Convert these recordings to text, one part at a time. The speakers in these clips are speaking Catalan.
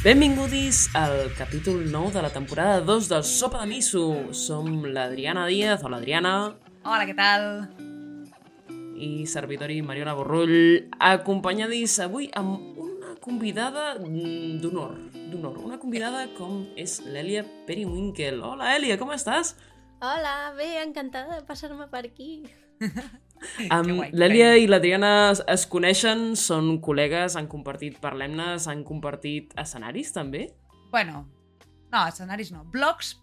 Benvinguts al capítol 9 de la temporada 2 del Sopa de Miso. Som l'Adriana Díaz, o l'Adriana, Hola, què tal? i servidori Mariona Borrull, acompanyadis avui amb una convidada d'honor, d'honor. Una convidada com és l'Èlia Periwinkle. Hola, Èlia, com estàs? Hola, bé, encantada de passar-me per aquí. Um, L'Èlia i l'Adriana es, es coneixen, són col·legues, han compartit Parlem-ne, han compartit escenaris també. Bueno, no, escenaris no. Blogs,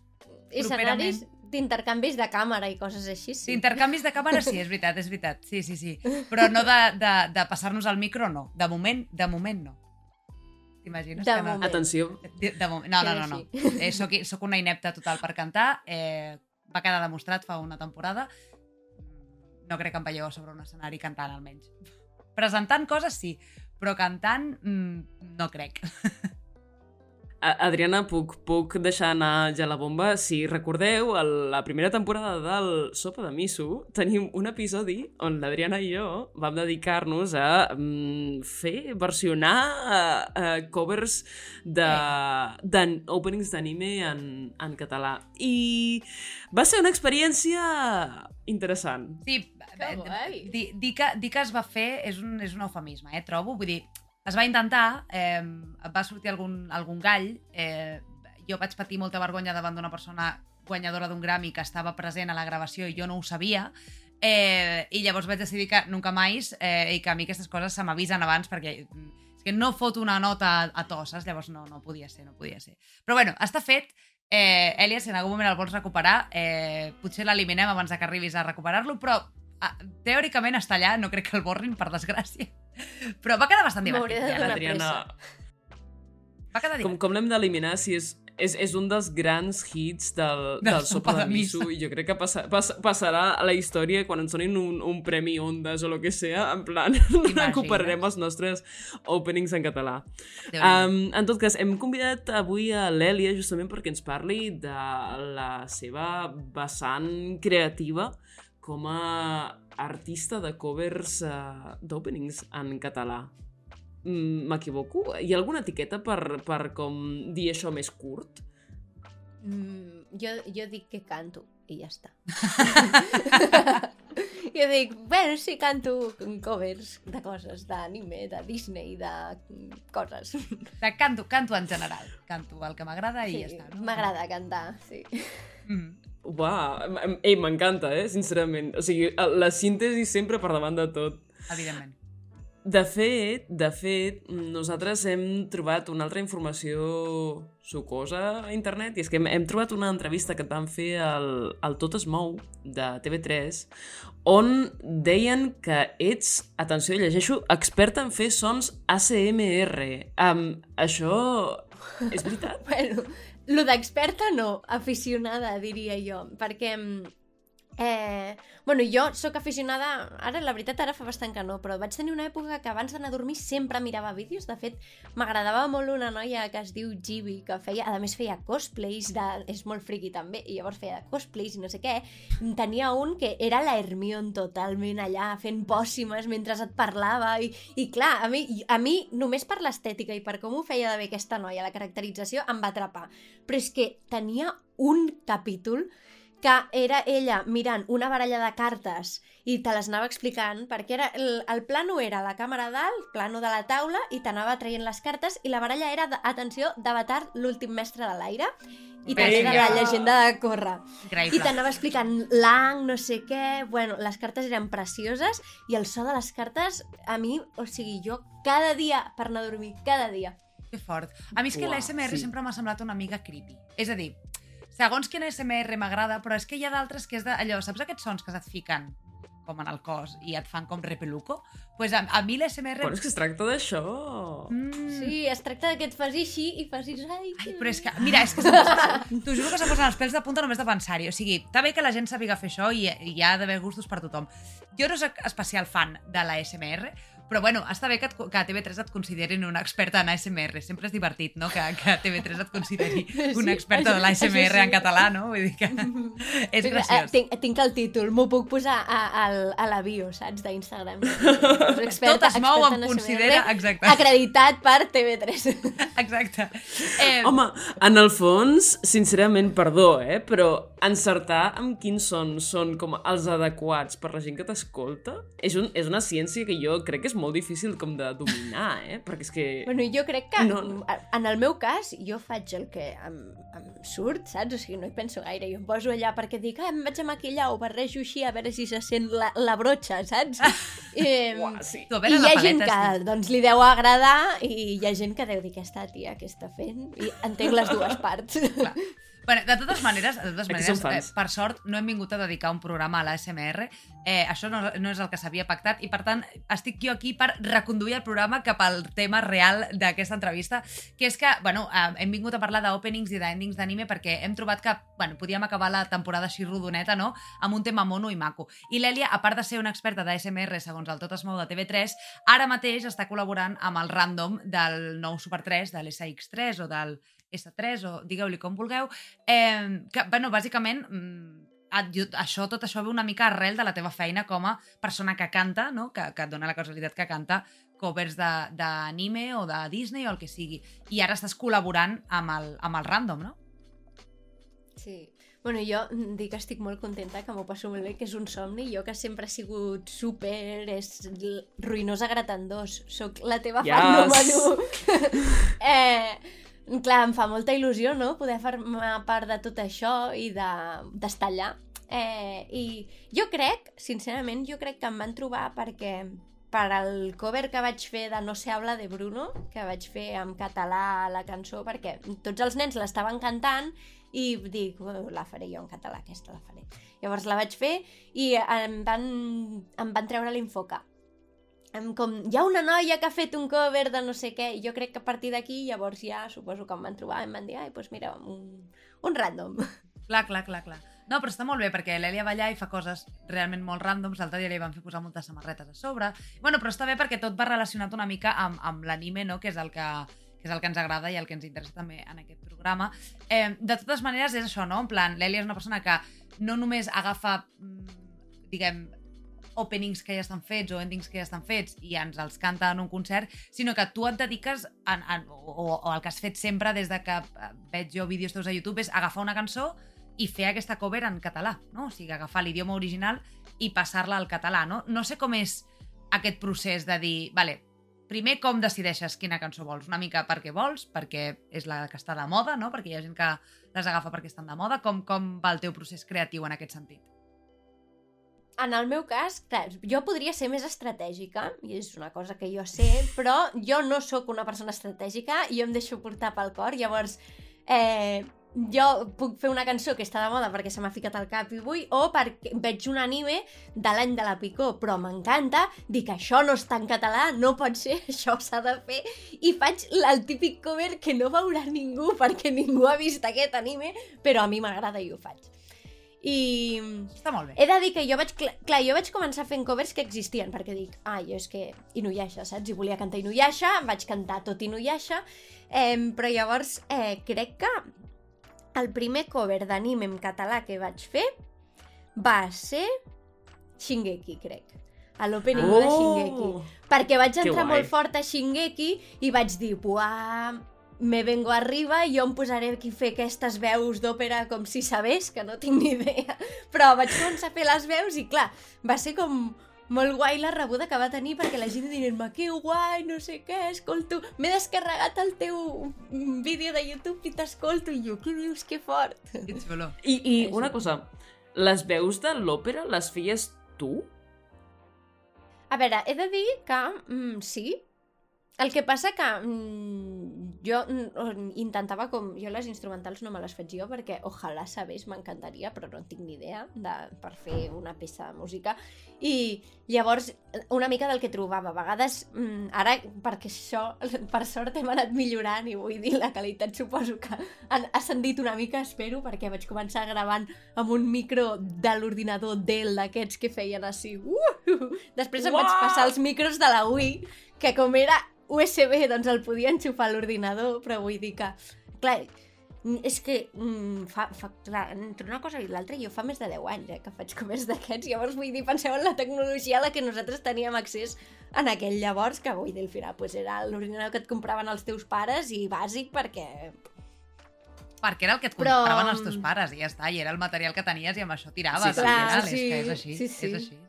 escenaris d'intercanvis de càmera i coses així, sí. intercanvis de càmera, sí, és veritat, és veritat. Sí, sí, sí. Però no de, de, de passar-nos al micro, no. De moment, de moment no. T'imagines? De que no? moment. Atenció, De, de moment. No, no, no. no. Sí. Eh, soc, soc una inepta total per cantar. Eh, va quedar demostrat fa una temporada. No crec que em veieu sobre un escenari cantant, almenys. Presentant coses, sí, però cantant, mm, no crec. Adriana, puc, puc deixar anar ja la bomba? Si recordeu, a la primera temporada del Sopa de Miso tenim un episodi on l'Adriana i jo vam dedicar-nos a mm, fer, versionar uh, uh, covers de, de openings d'anime en, en català. I va ser una experiència interessant. Sí, Que guai. dir, dir, que, dir que es va fer és un, és un eufemisme, eh, trobo. Vull dir, es va intentar, eh, va sortir algun, algun gall, eh, jo vaig patir molta vergonya davant d'una persona guanyadora d'un Grammy que estava present a la gravació i jo no ho sabia, eh, i llavors vaig decidir que nunca més eh, i que a mi aquestes coses se m'avisen abans perquè és que no foto una nota a, a to, saps? Llavors no, no podia ser, no podia ser. Però bueno, està fet, Eh, Èlia, si en algun moment el vols recuperar, eh, potser l'eliminem abans que arribis a recuperar-lo, però teòricament està allà, no crec que el borrin, per desgràcia. Però va quedar bastant divertit. de eh? donar L'Adriana, Va quedar com, divertit. com l'hem d'eliminar si és, és, és un dels grans hits del, Del del Sopa de Miso i jo crec que passa, pas, passarà a la història quan ens donin un, un premi Ondas o el que sea, en plan, recuperarem els nostres openings en català. Um, en tot cas, hem convidat avui a l'Èlia justament perquè ens parli de la seva vessant creativa com a artista de covers uh, d'openings en català. Mm, M'equivoco? Hi ha alguna etiqueta per, per com dir això més curt? Mm, jo, jo dic que canto i ja està. jo dic, bueno, sí, canto covers de coses, d'anime, de Disney, de coses. De canto, canto en general. Canto el que m'agrada i Sí, ja està. No? M'agrada cantar, sí. Mm. Em- ei, m'encanta, eh, sincerament. O sigui, la síntesi sempre per davant de tot. Evidentment. De fet, de fet, nosaltres hem trobat una altra informació sucosa a internet i és que hem, hem trobat una entrevista que et van fer al, al Tot es mou de TV3 on deien que ets, atenció, llegeixo, experta en fer sons ACMR. Um, això és veritat? Bueno, lo d'experta no, aficionada, diria jo, perquè... Eh, bueno, jo sóc aficionada, ara la veritat ara fa bastant que no, però vaig tenir una època que abans d'anar a dormir sempre mirava vídeos, de fet m'agradava molt una noia que es diu Gibi, que feia, a més feia cosplays, de, és molt friki també, i llavors feia cosplays i no sé què, tenia un que era la Hermione totalment allà fent pòssimes mentre et parlava i, i clar, a mi, a mi només per l'estètica i per com ho feia de bé aquesta noia, la caracterització em va atrapar, però és que tenia un capítol que era ella mirant una baralla de cartes i te les anava explicant, perquè era, el, el plano era la càmera dalt, plano de la taula, i t'anava traient les cartes, i la baralla era, atenció, d'Avatar, l'últim mestre de l'aire, i també la llegenda de Corra. I Increïble. t'anava explicant l'ang, no sé què... Bueno, les cartes eren precioses i el so de les cartes, a mi, o sigui, jo cada dia per anar a dormir, cada dia. Que fort. A mi és que l'ASMR sí. sempre m'ha semblat una mica creepy. És a dir, segons quin ASMR m'agrada, però és que hi ha d'altres que és de, allò, saps aquests sons que se't fiquen com en el cos i et fan com repeluco? Doncs pues a, a mi l'ASMR... Però és que es tracta d'això. Mm, Sí, es tracta que et facis així i facis... Ai, Ai, però és que, mira, és que t'ho juro que se posen els pèls de punta només de pensar-hi. O sigui, està bé que la gent sàpiga fer això i, i hi ha d'haver gustos per tothom. Jo no soc especial fan de la SMR, Però bueno, està bé que, et, que a TV3 et considerin una experta en ASMR. Sempre és divertit, no?, que, que a TV3 et consideri una experta de l'ASMR sí. en català, no? Vull dir que és Eh, graciós. Tinc, tinc el títol, m'ho puc posar a, a, a la bio, saps, d'Instagram. Tot es mou, em en considera... ASMR, Exacte. Acreditat per TV3. Exacte. Eh, Home, en el fons, sincerament, perdó, eh? Però encertar amb quins són són com els adequats per la gent que t'escolta és, un, és una ciència que jo crec que és molt difícil com de dominar, eh? Perquè és que... Bueno, jo crec que, No. no. en el meu cas, jo faig el que em, em surt, saps? O sigui, no hi penso gaire. Jo em poso allà perquè dic, ah, em vaig a maquillar o barrejo així a veure si se sent la, la brotxa, saps? I, Uah, sí. I veure, hi la ha gent paleta... que sí. doncs, li deu agradar i hi ha gent que deu dir, aquesta tia, què està fent? I entenc les dues parts. Clar. Bueno, de totes maneres, de totes maneres eh, per sort, no hem vingut a dedicar un programa a l'ASMR. Eh, això no, no és el que s'havia pactat i, per tant, estic jo aquí per reconduir el programa cap al tema real d'aquesta entrevista, que és que, bueno, eh, hem vingut a parlar d'openings i d'endings d'anime perquè hem trobat que, bueno, podíem acabar la temporada així rodoneta, no?, amb un tema mono i maco. I l'Èlia, a part de ser una experta d'ASMR, segons el Tot es mou de TV3, ara mateix està col·laborant amb el random del nou Super 3, de l'SX3 o del S3 o digueu-li com vulgueu, eh, que, bueno, bàsicament, mm, això, tot això ve una mica arrel de la teva feina com a persona que canta, no? que, que et dona la casualitat que canta covers de- d'anime o de Disney o el que sigui. I ara estàs col·laborant amb el, amb el random, no? Sí. Bueno, jo dic que estic molt contenta, que m'ho passo molt bé, que és un somni. Jo que sempre he sigut super, és ruïnosa gratandós. Soc la teva fan Yes. número 1. eh, clar, em fa molta il·lusió, no?, poder formar part de tot això i de- d'estar allà. Eh, I jo crec, sincerament, jo crec que em van trobar perquè per al cover que vaig fer de No se habla de Bruno, que vaig fer en català la cançó, perquè tots els nens l'estaven cantant i dic, "Oh, la faré jo en català, aquesta la faré. Llavors la vaig fer i em van, em van treure l'infoca. Com, hi ha una noia que ha fet un cover de no sé què, i jo crec que a partir d'aquí llavors ja suposo que em van trobar em van dir, ai, doncs mira, un, un random. Clar, clar, clar, clar. No, però està molt bé, perquè l'Èlia va allà i fa coses realment molt ràndoms. L'altre dia li van fer posar moltes samarretes a sobre. Bueno, però està bé perquè tot va relacionat una mica amb, amb l'anime, no?, que és el que que és el que ens agrada i el que ens interessa també en aquest programa. Eh, de totes maneres, és això, no? En plan, l'Èlia és una persona que no només agafa, mm, diguem, openings que ja estan fets o endings que ja estan fets i ens els canta en un concert, sinó que tu et dediques, en, en, o, o el que has fet sempre des de que eh, veig jo vídeos teus a YouTube, és agafar una cançó i fer aquesta cover en català, no? O sigui, agafar l'idioma original i passar-la al català, no? No sé com és aquest procés de dir, vale, primer com decideixes quina cançó vols? Una mica perquè vols, perquè és la que està de moda, no? Perquè hi ha gent que les agafa perquè estan de moda. Com, com va el teu procés creatiu en aquest sentit? En el meu cas, clar, jo podria ser més estratègica, i és una cosa que jo sé, però jo no sóc una persona estratègica, i jo em deixo portar pel cor, llavors eh, jo puc fer una cançó que està de moda perquè se m'ha ficat al cap i vull, o perquè veig un anime de l'any de la Picó, però m'encanta, dic això no està en català, no pot ser, això s'ha de fer, i faig el típic cover que no veurà ningú perquè ningú ha vist aquest anime, però a mi m'agrada i ho faig. I Està molt bé. he de dir que jo vaig... Clar, jo vaig començar fent covers que existien, perquè dic, ah, jo és que Inuyasha, saps? I volia cantar Inuyasha, vaig cantar tot Inuyasha, eh, però llavors eh, crec que el primer cover d'anime en català que vaig fer va ser Shingeki, crec. A l'opening oh! de Shingeki. Perquè vaig entrar molt fort a Shingeki i vaig dir, buah, me vengo arriba i jo em posaré aquí a fer aquestes veus d'òpera com si sabés, que no tinc ni idea. Però vaig començar a fer les veus i clar, va ser com molt guai la rebuda que va tenir perquè la gent dient-me que guai, no sé què, escolto, m'he descarregat el teu vídeo de YouTube i t'escolto i jo, què dius, que fort. Xulo. I, i una cosa, les veus de l'òpera les feies tu? A veure, he de dir que mm, sí. El que passa que mm, jo mm, intentava com... Jo les instrumentals no me les faig jo perquè ojalà sabés, m'encantaria, però no en tinc ni idea de, per fer una peça de música. I llavors, una mica del que trobava. A vegades, mm, ara, perquè això, per sort, hem anat millorant i vull dir, la qualitat suposo que ha ascendit una mica, espero, perquè vaig començar gravant amb un micro de l'ordinador Dell d'aquests que feien així. Uh! Després em vaig passar els micros de la Wii, que com era USB, doncs el podia enxufar a l'ordinador, però vull dir que, clar, és que mm, fa, fa, clar, entre una cosa i l'altra jo fa més de 10 anys eh, que faig comerç d'aquests, llavors vull dir, penseu en la tecnologia a la que nosaltres teníem accés en aquell llavors, que vull dir, al final pues, era l'ordinador que et compraven els teus pares i bàsic perquè perquè era el que et Però... compraven els teus pares i ja està, i era el material que tenies i amb això tiraves. Sí, clar, sí, és que és així, sí, sí. és així.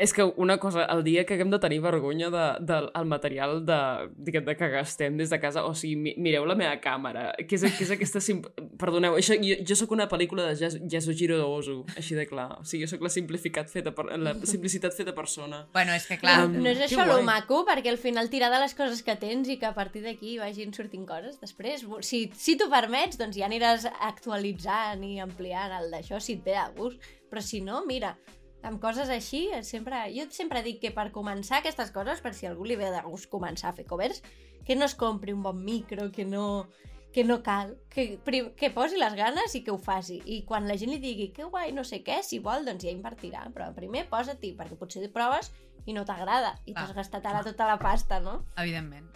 És que una cosa, el dia que haguem de tenir vergonya del de, de, material de, diguem, de que gastem des de casa, o sigui, mireu la meva càmera, que és, que és aquesta... Sim... Perdoneu, això, jo, jo sóc una pel·lícula de Yasujiro Ozu, així de clar. O sigui, jo sóc la simplificat feta per, la simplicitat feta persona. Bueno, és que clar... Um, no és això lo maco, perquè al final tirar de les coses que tens i que a partir d'aquí vagin sortint coses després. Si, si t'ho permets, doncs ja aniràs actualitzant i ampliant el d'això si et ve de gust. Però si no, mira, amb coses així, sempre, jo sempre dic que per començar aquestes coses, per si algú li ve de gust començar a fer covers, que no es compri un bon micro, que no, que no cal, que, que posi les ganes i que ho faci. I quan la gent li digui que guai, no sé què, si vol, doncs ja invertirà. Però primer posa-t'hi, perquè potser proves i no t'agrada i t'has ah, gastat ara tota la pasta, no? Evidentment.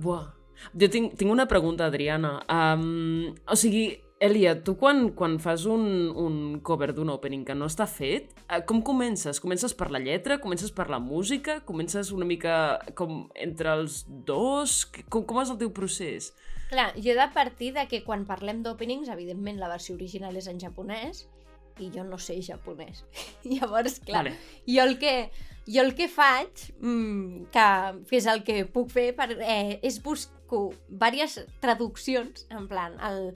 Buah. Jo tinc, tinc una pregunta, Adriana. Um, o sigui, Elia, tu quan, quan fas un, un cover d'un opening que no està fet, eh, com comences? Comences per la lletra? Comences per la música? Comences una mica com entre els dos? Com, com és el teu procés? Clar, jo he de partir de que quan parlem d'openings, evidentment la versió original és en japonès i jo no sé japonès. Llavors, clar, vale. jo el que jo el que faig, mmm, que, és el que puc fer, per, eh, és buscar diverses traduccions, en plan, el,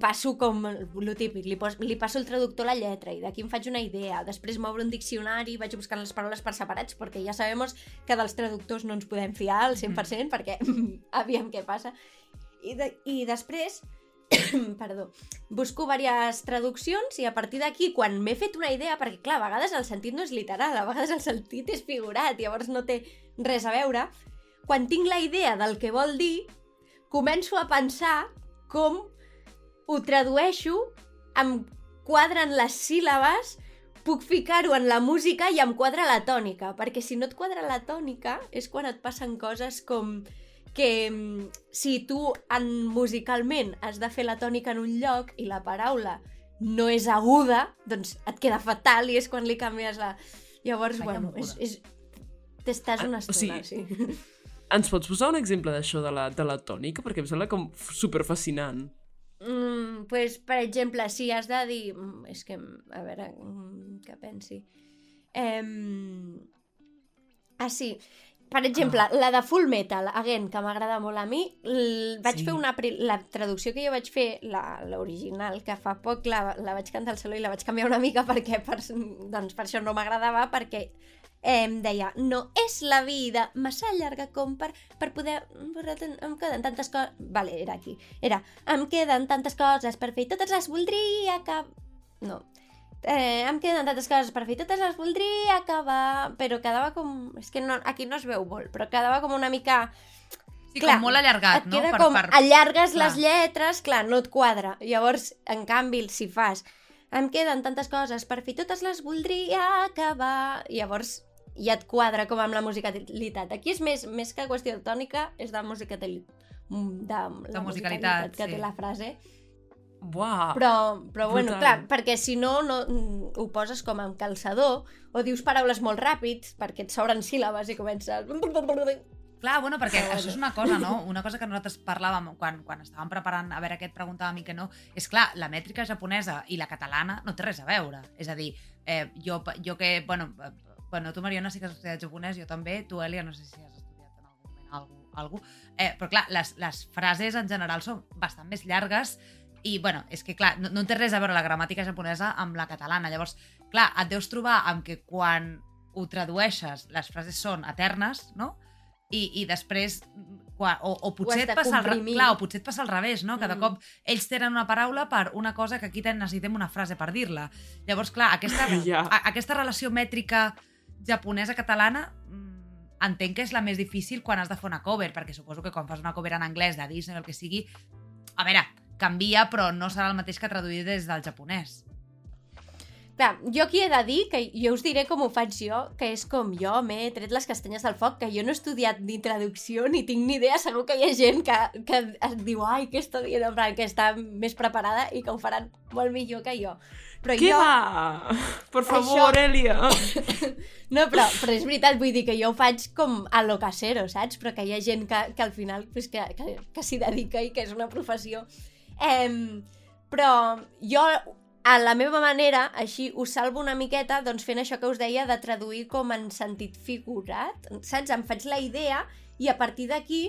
passo com el típic, li, pos, li passo el traductor la lletra i d'aquí em faig una idea, després m'obro un diccionari i vaig buscant les paraules per separats perquè ja sabem que dels traductors no ens podem fiar al 100% mm. perquè aviam què passa i, de, i després perdó, busco diverses traduccions i a partir d'aquí, quan m'he fet una idea, perquè clar, a vegades el sentit no és literal, a vegades el sentit és figurat, llavors no té res a veure, quan tinc la idea del que vol dir, començo a pensar com ho tradueixo, em quadren les síl·labes, puc ficar-ho en la música i em quadra la tònica, perquè si no et quadra la tònica és quan et passen coses com que mm, si tu en musicalment has de fer la tònica en un lloc i la paraula no és aguda, doncs et queda fatal i és quan li canvies la... Llavors, Ai, bueno, és, és... t'estàs una estona, o sigui, sí. Ens pots posar un exemple d'això de, la, de la tònica? Perquè em sembla com superfascinant. Mm, pues, per exemple, si has de dir... Mm, és que, a veure, mm, que pensi... Eh, ah, sí. Per exemple, ah. la de Full Metal, again, que m'agrada molt a mi, vaig sí. fer una... La traducció que jo vaig fer, l'original, que fa poc la, la vaig cantar al saló i la vaig canviar una mica perquè per, doncs per això no m'agradava, perquè em deia, no és la vida massa llarga com per, per poder... Em queden tantes coses... Vale, era aquí. Era, em queden tantes coses per fer totes les voldria acabar... No. Eh, em queden tantes coses per fer totes les voldria acabar... Però quedava com... És que no, aquí no es veu molt, però quedava com una mica... Sí, clar, com molt allargat, no? Et queda per, com, per... allargues clar. les lletres, clar, no et quadra. Llavors, en canvi, si fas em queden tantes coses per fer, totes les voldria acabar... Llavors, i et quadra com amb la musicalitat. Aquí és més, més que qüestió tònica, és de musicalitat, mm, de, la de musicalitat que sí. té la frase. Buah, però, però bueno, clar, perquè si no, no ho poses com en calçador o dius paraules molt ràpids perquè et sobren síl·labes i comences... Clar, bueno, perquè bueno. això és una cosa, no? Una cosa que nosaltres parlàvem quan, quan estàvem preparant, a veure què et preguntava a mi que no, és clar, la mètrica japonesa i la catalana no té res a veure. És a dir, eh, jo, jo que, bueno, Bueno, tu, Mariona, sí que has estudiat japonès, jo també. Tu, Elia, no sé si has estudiat en algun moment algú, algú. Eh, però, clar, les, les frases en general són bastant més llargues i, bueno, és que, clar, no, no té res a veure la gramàtica japonesa amb la catalana. Llavors, clar, et deus trobar amb que quan ho tradueixes les frases són eternes, no? I, i després quan, o, o potser et passa al, clar, o potser et passa al revés, no? Cada Mm. cop ells tenen una paraula per una cosa que aquí necessitem una frase per dir-la. Llavors, clar, aquesta, Ja. a, aquesta relació mètrica japonesa-catalana mm, entenc que és la més difícil quan has de fer una cover, perquè suposo que quan fas una cover en anglès de Disney o el que sigui, a veure, canvia, però no serà el mateix que traduir des del japonès. Clar, jo aquí he de dir que jo us diré com ho faig jo, que és com jo m'he tret les castanyes del foc, que jo no he estudiat ni traducció ni tinc ni idea, segur que hi ha gent que, que es diu ai, què està dient, en que està més preparada i que ho faran molt millor que jo. Però Què jo... va? Per favor, Això- Elia. No, però, però és veritat, vull dir que jo ho faig com a lo casero, saps? Però que hi ha gent que, que al final pues, que, que, que s'hi dedica i que és una professió. Eh, però jo, a la meva manera, així, us salvo una miqueta doncs fent això que us deia de traduir com en sentit figurat, saps? Em faig la idea i a partir d'aquí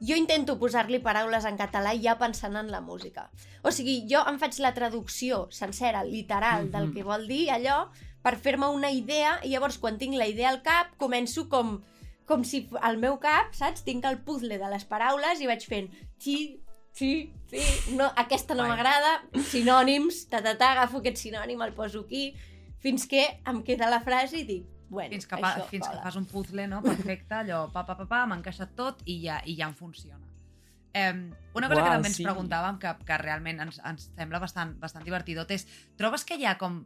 jo intento posar-li paraules en català ja pensant en la música. O sigui, jo em faig la traducció sencera, literal, del Mhm. que vol dir allò, per fer-me una idea, i llavors quan tinc la idea al cap, començo com, com si al meu cap, saps? Tinc el puzzle de les paraules i vaig fent sí, sí, sí, no, aquesta no m'agrada, sinònims, ta, ta, ta, agafo aquest sinònim, el poso aquí, fins que em queda la frase i dic, bueno, Fins que, fa, això fins que fas un puzzle, no? Perfecte, allò, pa, pa, pa, pa, m'encaixa tot i ja, i ja em funciona. Eh, una cosa Uau, que també ens sí. preguntàvem, que, que realment ens, ens sembla bastant, bastant divertidot, és trobes que hi ha com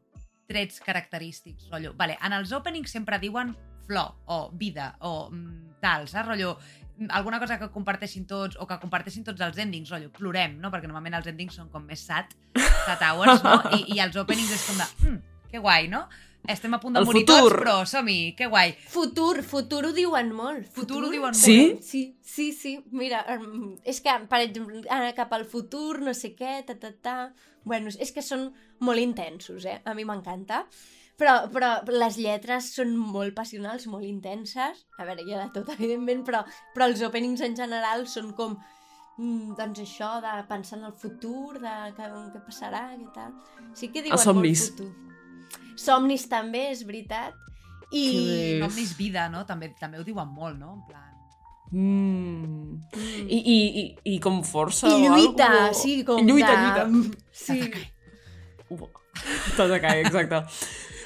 trets característics, rotllo? Vale, en els openings sempre diuen flor, o vida, o mm, tal, saps? Rotllo, mm, alguna cosa que comparteixin tots, o que comparteixin tots els endings, rotllo, plorem, no? Perquè normalment els endings són com més sad, sad hours, no? I, i els openings és com de, mm, que guai, no? Estem a punt de El morir futur. tots, però som-hi, que guai. Futur, futur ho diuen molt. Futur ho diuen Sí? molt. Sí, sí, sí. Mira, és que, per exemple, anar cap al futur, no sé què, ta, ta, ta... Bueno, és que són molt intensos, eh? A mi m'encanta. Però, però les lletres són molt passionals, molt intenses. A veure, hi ha de tot, evidentment, però, però els openings en general són com mm, doncs això, de pensar en el futur, de què, què passarà, què tal. Sí que diuen molt futur. Somnis també, és veritat. I... Somnis vida, no? També, també ho diuen molt, no? En plan... Mm. Mm. I, i, i, I com força I o lluita, algo? sí, com Lluita, de... lluita. Sí. Ua. Tatakai, exacte.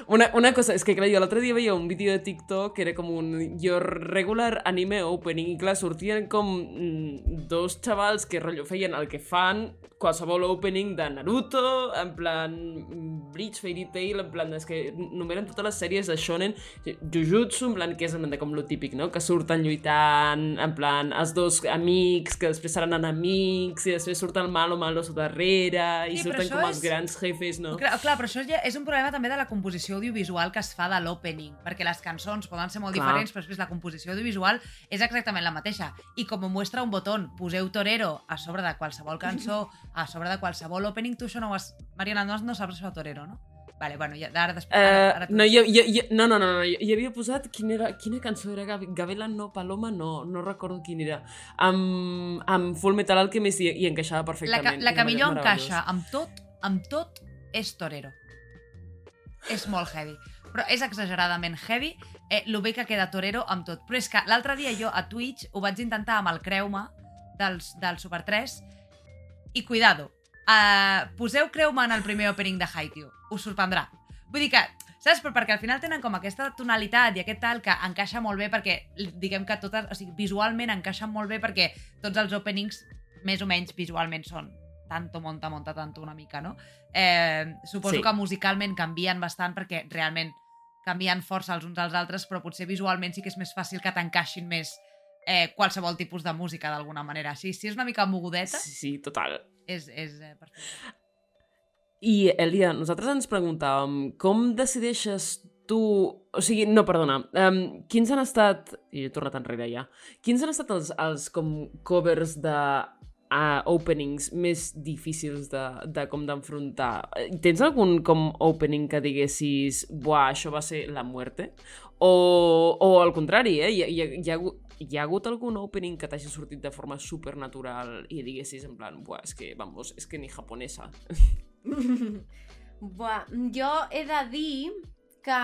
Una, una cosa, és que clar, jo l'altre dia veia un vídeo de TikTok que era com un your regular anime opening i clar, sortien com mm, dos xavals que rotllo feien el que fan qualsevol opening de Naruto, en plan mm, Bleach, Fairy Tail, en plan, és que numeren totes les sèries de shonen, Jujutsu, en plan, que és en plan, de com lo típic, no? Que surten lluitant, en plan, els dos amics, que després seran enemics, i després surt el malo malo darrere, i Sí, surten com és- els grans jefes, no? Clar, clar, però això ja és un problema també de la composició audiovisual que es fa de l'opening, perquè les cançons poden ser molt Clar. diferents, però després la composició audiovisual és exactament la mateixa. I com ho muestra un botó, poseu torero a sobre de qualsevol cançó, a sobre de qualsevol opening, tu això no ho has... Mariana, no, no saps això de torero, no? Vale, bueno, ja, ara després... Ara, Uh, ara tu- no, jo, jo, jo, no, no, no, no, jo, havia posat quina, era, quina cançó era Gav Gavela no Paloma, no, no recordo quina era. Amb, amb Full Metal Alchemist i, i encaixava la, perfectament. que, la que millor encaixa amb tot, amb tot, és torero. És molt heavy. Però és exageradament heavy eh, lo bé que queda torero amb tot. Però és que l'altre dia jo a Twitch ho vaig intentar amb el Creu-me dels, del Super 3 i cuidado, uh, poseu Creu-me en el primer opening de Haikyuu. Us sorprendrà. Vull dir que, saps? Però perquè al final tenen com aquesta tonalitat i aquest tal que encaixa molt bé perquè, diguem que totes, o sigui, visualment encaixen molt bé perquè tots els openings més o menys visualment són tanto, monta, monta, tanto una mica, no? Eh, suposo Sí. que musicalment canvien bastant perquè realment canvien força els uns als altres, però potser visualment sí que és més fàcil que t'encaixin més eh, qualsevol tipus de música d'alguna manera. Sí, si és una mica mogudeta, Sí, sí, total. és, és eh, perfecte. I, Elia, nosaltres ens preguntàvem com decideixes tu... O sigui, no, perdona. Um, quins han estat... I he tornat enrere ja. Quins han estat els, els com covers de uh, openings més difícils de, de com d'enfrontar? Tens algun com opening que diguessis buah, això va ser la muerte? O, o al contrari, eh? Hi, hi, hi, ha, hi ha hagut algun opening que t'hagi sortit de forma supernatural i diguessis en plan, buah, és que, vamos, és que ni japonesa. Buah, jo he de dir que,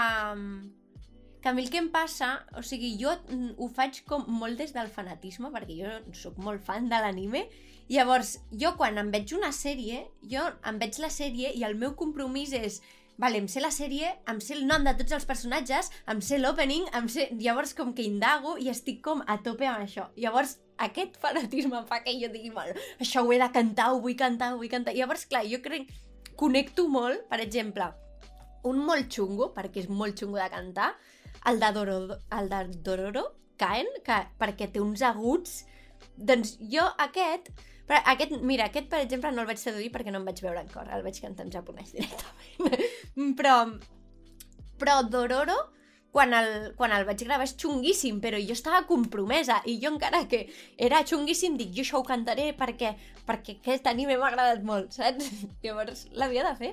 que a mi el que em passa, o sigui, jo ho faig com molt des del fanatisme, perquè jo sóc molt fan de l'anime, llavors, jo quan em veig una sèrie, jo em veig la sèrie i el meu compromís és vale, em sé la sèrie, em sé el nom de tots els personatges, em sé l'opening, em sé... Llavors com que indago i estic com a tope amb això. Llavors aquest fanatisme fa que jo digui, bueno, això ho he de cantar, ho vull cantar, ho vull cantar. Llavors, clar, jo crec... Connecto molt, per exemple, un molt xungo, perquè és molt xungo de cantar, el de Dororo, el de Dororo Kaen, que, perquè té uns aguts... Doncs jo aquest... Però aquest, mira, aquest, per exemple, no el vaig traduir perquè no em vaig veure en cor, el vaig cantar en japonès directament. però, però Dororo, quan el, quan el vaig gravar és xunguíssim, però jo estava compromesa i jo encara que era xunguíssim dic, jo això ho cantaré perquè, perquè aquest anime m'ha agradat molt, saps? Llavors l'havia de fer.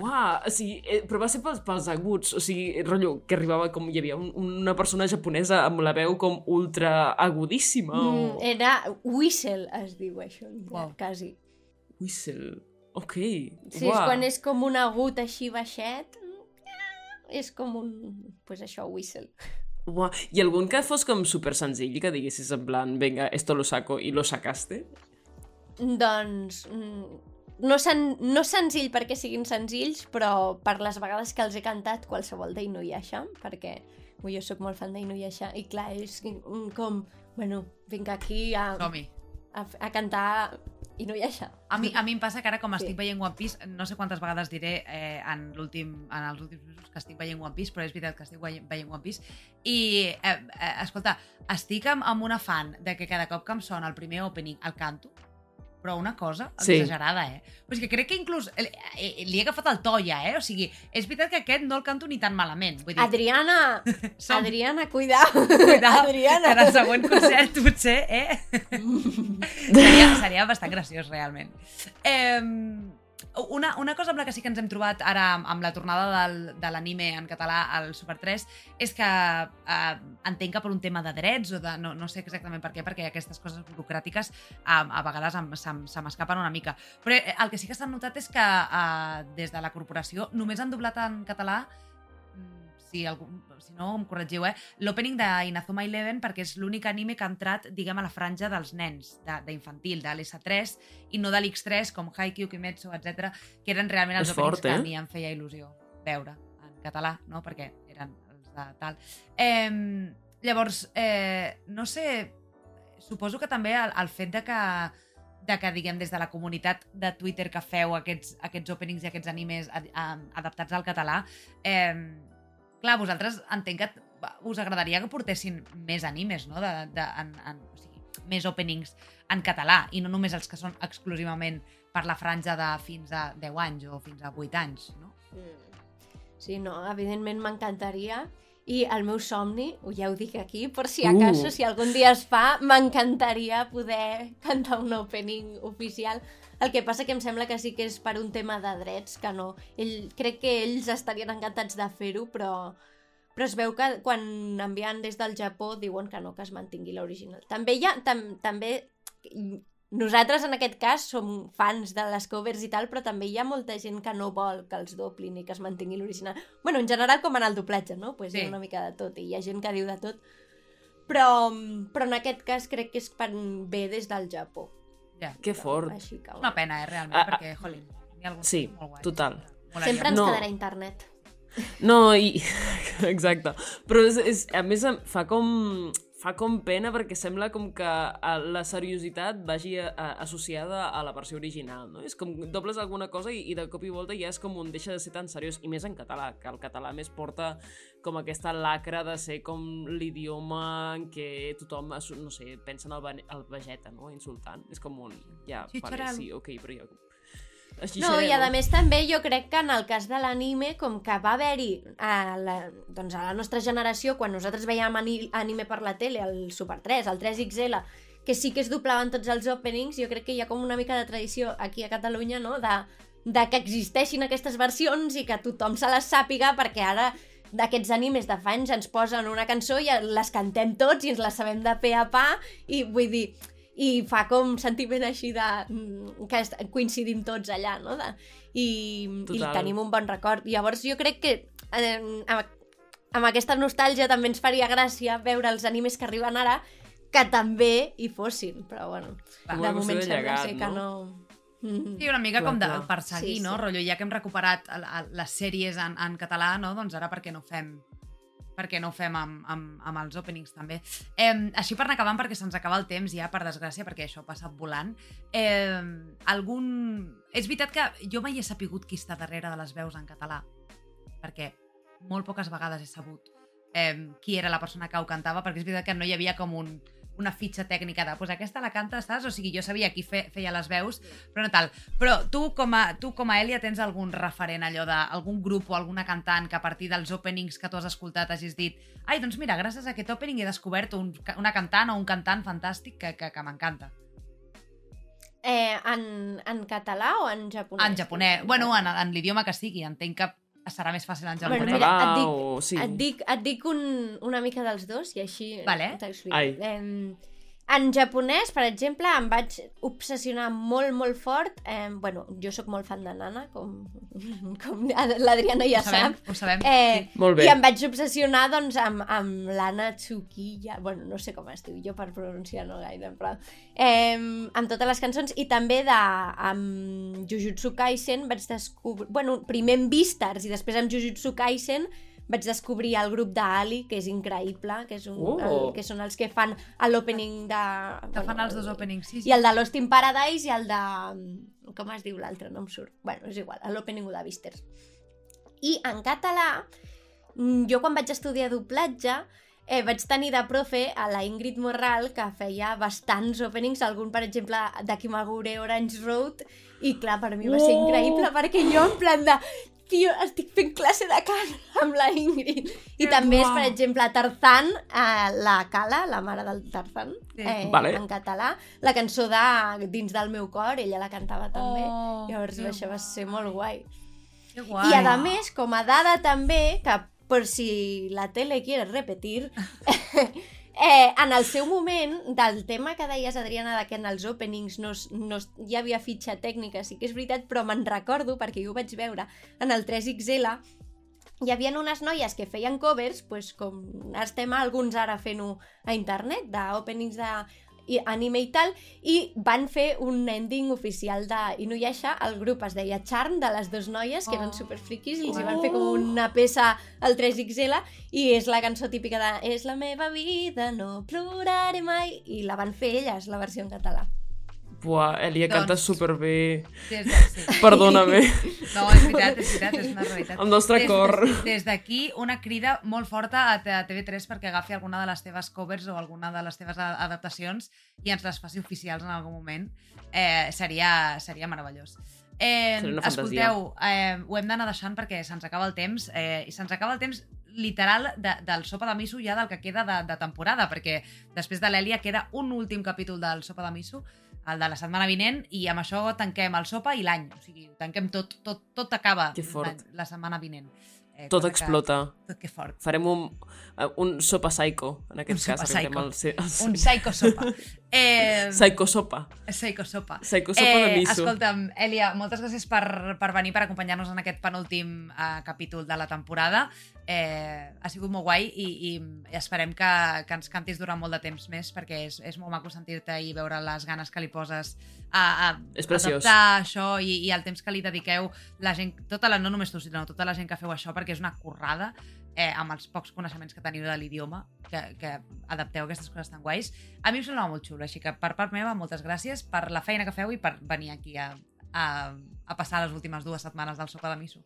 Uau, o sigui, eh, però va ser pels, pels aguts, o sigui, rotllo, que arribava com hi havia un, una persona japonesa amb la veu com ultra agudíssima o... Mm, era whistle, es diu això, Uau. quasi. Whistle, ok, Sí, és quan és com un agut així baixet, és com un... pues això, whistle. Uau. I algun que fos com super senzill, que diguessis en plan, venga, esto lo saco i lo sacaste? Doncs... mm, No, sen, no senzill perquè siguin senzills, però per les vegades que els he cantat qualsevol d'Inuyasha, perquè ui, jo sóc molt fan d'Inuyasha, i clar, és mm, com, bueno, vinc aquí a, a, a cantar Inuyasha. A mi, a mi em passa que ara, com Sí. estic veient One Piece, no sé quantes vegades diré eh, en, l'últim, en els últims mesos que estic veient One Piece, però és veritat que estic veient, veient One Piece. I, eh, eh, escolta, estic amb, amb una fan de que cada cop que em sona el primer opening el canto, però una cosa Sí. exagerada, eh? Però és que crec que inclús eh, eh, li he agafat el to ja, eh? O sigui, és veritat que aquest no el canto ni tan malament. Vull dir, Adriana! som- Adriana, cuidao! Cuidao, Adriana! que en el següent concert potser, eh? seria, seria bastant graciós, realment. Eh, una, una cosa amb la que sí que ens hem trobat ara amb, la tornada del, de l'anime en català al Super 3 és que eh, entenc que per un tema de drets o de, no, no sé exactament per què, perquè aquestes coses burocràtiques eh, a vegades em- se, se m'escapen una mica. Però eh, el que sí que s'ha notat és que eh, des de la corporació només han doblat en català si, algú, si no em corregiu, eh? l'opening d'Inazuma Eleven perquè és l'únic anime que ha entrat, diguem, a la franja dels nens, de- d'infantil, de, de l'S3 i no de l'X3, com Haikyuu, Kimetsu, etc, que eren realment els És openings fort, que eh? a mi em feia il·lusió veure en català, no? perquè eren els de tal. Eh, llavors, eh, no sé, suposo que també el, el fet de que de que, diguem, des de la comunitat de Twitter que feu aquests, aquests openings i aquests animes ad, a, adaptats al català, eh, clar, vosaltres entenc que us agradaria que portessin més animes, no? De, de, en, en, o sigui, més openings en català i no només els que són exclusivament per la franja de fins a 10 anys o fins a 8 anys, no? Mm. Sí, no, evidentment m'encantaria i el meu somni, ho ja ho dic aquí, per si acaso, Uh. si algun dia es fa, m'encantaria poder cantar un opening oficial. El que passa que em sembla que sí que és per un tema de drets, que no. Ell, crec que ells estarien encantats de fer-ho, però, però es veu que quan envien des del Japó diuen que no, que es mantingui l'original. També hi ha, tam, també nosaltres en aquest cas som fans de les covers i tal, però també hi ha molta gent que no vol que els doblin i que es mantingui l'original. bueno, en general com en el doblatge, no? Pues Sí. Hi ha una mica de tot i hi ha gent que diu de tot. Però, però en aquest cas crec que és per bé des del Japó. Ja. Que fort. Així una pena, eh, realment, Ah, ah. perquè, jolín, n'hi ha alguns Sí, molt guais. total. Molaria. Sempre ens No. quedarà internet. No, i... Exacte. Però és, és, a més em fa com, fa com pena perquè sembla com que eh, la seriositat vagi a, a, associada a la versió original, no? És com dobles alguna cosa i, i de cop i volta ja és com un deixa de ser tan seriós, i més en català, que el català més porta com aquesta lacra de ser com l'idioma en què tothom, no sé, pensa en el, el Vegeta, no? Insultant. És com un... Ja, Sí, vale, sí, ok, però ja... Així No, i a més també jo crec que en el cas de l'anime, com que va haver-hi a, la, doncs a la nostra generació, quan nosaltres veiem ani- anime per la tele, el Super 3, el 3XL, que sí que es doblaven tots els openings, jo crec que hi ha com una mica de tradició aquí a Catalunya, no?, de, de que existeixin aquestes versions i que tothom se les sàpiga, perquè ara d'aquests animes de fa anys ens posen una cançó i les cantem tots i ens les sabem de pe a pa i vull dir, i fa com sentiment així de mm, que coincidim tots allà, no? De, i, i Total. tenim un bon record. Llavors jo crec que eh, a- amb aquesta nostàlgia també ens faria gràcia veure els animes que arriben ara que també hi fossin, però bueno, Com de moment sembla llegat, ser que no... no? Mm. Sí, una mica Clar, com de, clar. per seguir, Sí, no? sí. Rotllo, ja que hem recuperat les sèries en, en català, no? Doncs ara per què no fem per què no ho fem amb, amb, amb els openings també. Eh, així per anar acabant, perquè se'ns acaba el temps ja, per desgràcia, perquè això ha passat volant. Eh, algun... És veritat que jo mai he sapigut qui està darrere de les veus en català, perquè molt poques vegades he sabut eh, qui era la persona que ho cantava, perquè és veritat que no hi havia com un, una fitxa tècnica de pues aquesta la canta, saps? O sigui, jo sabia qui fe, feia les veus, però no tal. Però tu com a, tu com a Elia tens algun referent allò d'algun grup o alguna cantant que a partir dels openings que tu has escoltat hagis dit ai, doncs mira, gràcies a aquest opening he descobert un, una cantant o un cantant fantàstic que, que, que m'encanta. Eh, en, en català o en japonès? En japonès, bueno, en, en l'idioma que sigui, entenc que serà més fàcil en Bueno, japonès. mira, et dic- o... Sí. Et dic, et dic un, una mica dels dos i així Vale. t'explico. Ai. Eh, en japonès, per exemple, em vaig obsessionar molt, molt fort. Eh, bueno, jo sóc molt fan de Nana, com, com l'Adriana ja ho sabem, sap. ho sabem. Eh, Molt bé. I em vaig obsessionar doncs, amb, amb l'Anna Tsukiya, bueno, no sé com es diu, jo per pronunciar no gaire, però... Eh, amb totes les cançons, i també de, amb Jujutsu Kaisen vaig descobrir... Bueno, primer amb Beastars i després amb Jujutsu Kaisen vaig descobrir el grup d'Ali, que és increïble, que, és un, Oh. el, que són els que fan l'opening de... que fan els dos openings, sí, sí. I el de Lost in Paradise i el de... Com es diu l'altre? No em surt. Bueno, és igual, l'opening de Beastars. I en català, mm, jo quan vaig estudiar doblatge, eh, vaig tenir de profe a la Ingrid Morral, que feia bastants openings, algun, per exemple, de Kimagure Orange Road, i clar, per mi va ser Oh! increïble, perquè jo en plan de tio, estic fent classe de cant amb la Ingrid. I Que també és, per exemple, Tarzan, eh, la Cala, la mare del Tarzan, Sí. eh, Vale. en català. La cançó de Dins del meu cor, ella la cantava també. Oh, Llavors això va ser molt guai. Que guai. I a més, com a dada també, que per si la tele quiere repetir, eh, en el seu moment, del tema que deies, Adriana, de que en els openings no, no hi havia fitxa tècnica, sí que és veritat, però me'n recordo, perquè jo ho vaig veure, en el 3XL, hi havia unes noies que feien covers, pues, com estem alguns ara fent-ho a internet, d'openings de i anime i tal, i van fer un ending oficial de Inuyasha, el grup es deia Charm, de les dues noies, que eren Oh. superfriquis, i els hi van fer com una peça al 3XL, i és la cançó típica de És la meva vida, no ploraré mai, i la van fer elles, la versió en català. Buah, Elia, Doncs- cantes superbé. Des de, sí. Perdona-me. No, és veritat, és veritat, és una realitat. El nostre des, cor. Des, d'aquí, una crida molt forta a, T- a TV3 perquè agafi alguna de les teves covers o alguna de les teves adaptacions i ens les faci oficials en algun moment. Eh, seria, seria meravellós. Eh, Seria una fantasia. escolteu, eh, ho hem d'anar deixant perquè se'ns acaba el temps eh, i se'ns acaba el temps literal de, del Sopa de Miso ja del que queda de, de temporada, perquè després de l'Èlia queda un últim capítol del Sopa de Miso, el de la setmana vinent, i amb això tanquem el Sopa i l'any. O sigui, tanquem tot, tot, tot acaba la, setmana vinent. Eh, Tot cosa que- explota. Tot que fort. Farem un, eh, un sopa psycho, en aquest Un cas. sopa psycho. Al, se- al, Un psycho sopa. Eh, Psycho sopa. psycho sopa. Psycho sopa de miso. Escolta'm, Elia, moltes gràcies per, per venir, per acompanyar-nos en aquest penúltim eh, capítol de la temporada. Eh, ha sigut molt guai i, i esperem que, que ens cantis durant molt de temps més perquè és, és molt maco sentir-te i veure les ganes que li poses a, a adaptar això i, i el temps que li dediqueu la gent, tota la, no només tu, sinó tota la gent que feu això perquè és una currada eh, amb els pocs coneixements que teniu de l'idioma que, que adapteu aquestes coses tan guais a mi em semblava molt xulo, així que per part meva moltes gràcies per la feina que feu i per venir aquí a, a, a passar les últimes dues setmanes del Sopa de Miso.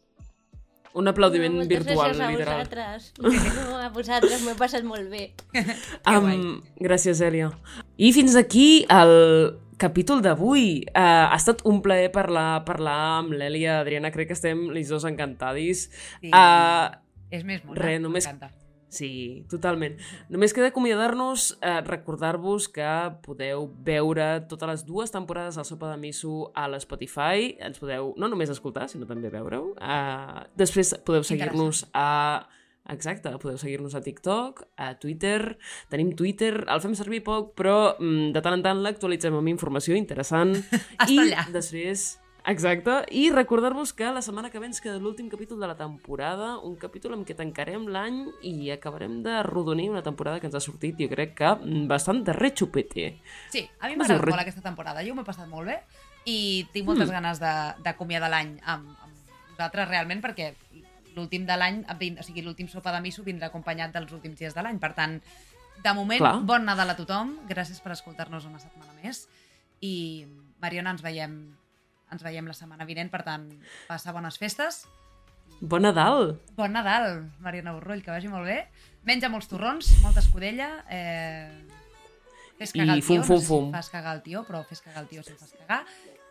Un aplaudiment moltes virtual, gràcies a literal. vosaltres. No, a vosaltres m'ho he passat molt bé. Um, gràcies, Èlia. I fins aquí el capítol d'avui. Uh, ha estat un plaer parlar, parlar amb l'Èlia. Adriana, crec que estem les dos encantadis. Sí. Uh, és més molt, res, només- m'encanta. Sí, totalment. Només queda acomiadar-nos, eh, recordar-vos que podeu veure totes les dues temporades del Sopa de Miso a l'Spotify. Ens podeu no només escoltar, sinó també veure-ho. Uh, després podeu seguir-nos a... Exacte, podeu seguir-nos a TikTok, a Twitter, tenim Twitter, el fem servir poc, però mm, de tant en tant l'actualitzem amb informació interessant. Està I allà. després... Exacte, i recordar-vos que la setmana que ve ens queda l'últim capítol de la temporada, un capítol amb què tancarem l'any i acabarem de rodonir una temporada que ens ha sortit, jo crec que mm, bastant de rechupete. Sí, a mi m'ha agradat re- molt aquesta temporada. Jo m'ho he passat molt bé i tinc moltes Mm. ganes de- d'acomiadar l'any amb, amb vosaltres realment perquè l'últim de l'any, o sigui, l'últim sopa de miso vindrà acompanyat dels últims dies de l'any. Per tant, de moment, Clar. bon Nadal a tothom. Gràcies per escoltar-nos una setmana més. I, Mariona, ens veiem ens veiem la setmana vinent, per tant, passa bones festes. Bon Nadal! Bon Nadal, Mariana Borrull, que vagi molt bé. Menja molts torrons, molta escudella... Eh... Fes cagar I el tio, fum, no sé si fas cagar el tio, però fes cagar el tio si fas cagar.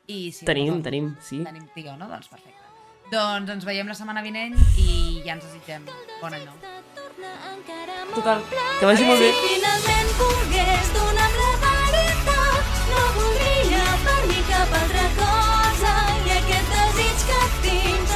I si tenim, no, doncs, tenim, sí. Tenim tio, no? Doncs perfecte. Doncs ens veiem la setmana vinent i ja ens desitgem bon any nou. Total, que vagi molt bé. Si finalment pogués donar-me la veritat, no voldria per mi cap altra cosa. nothing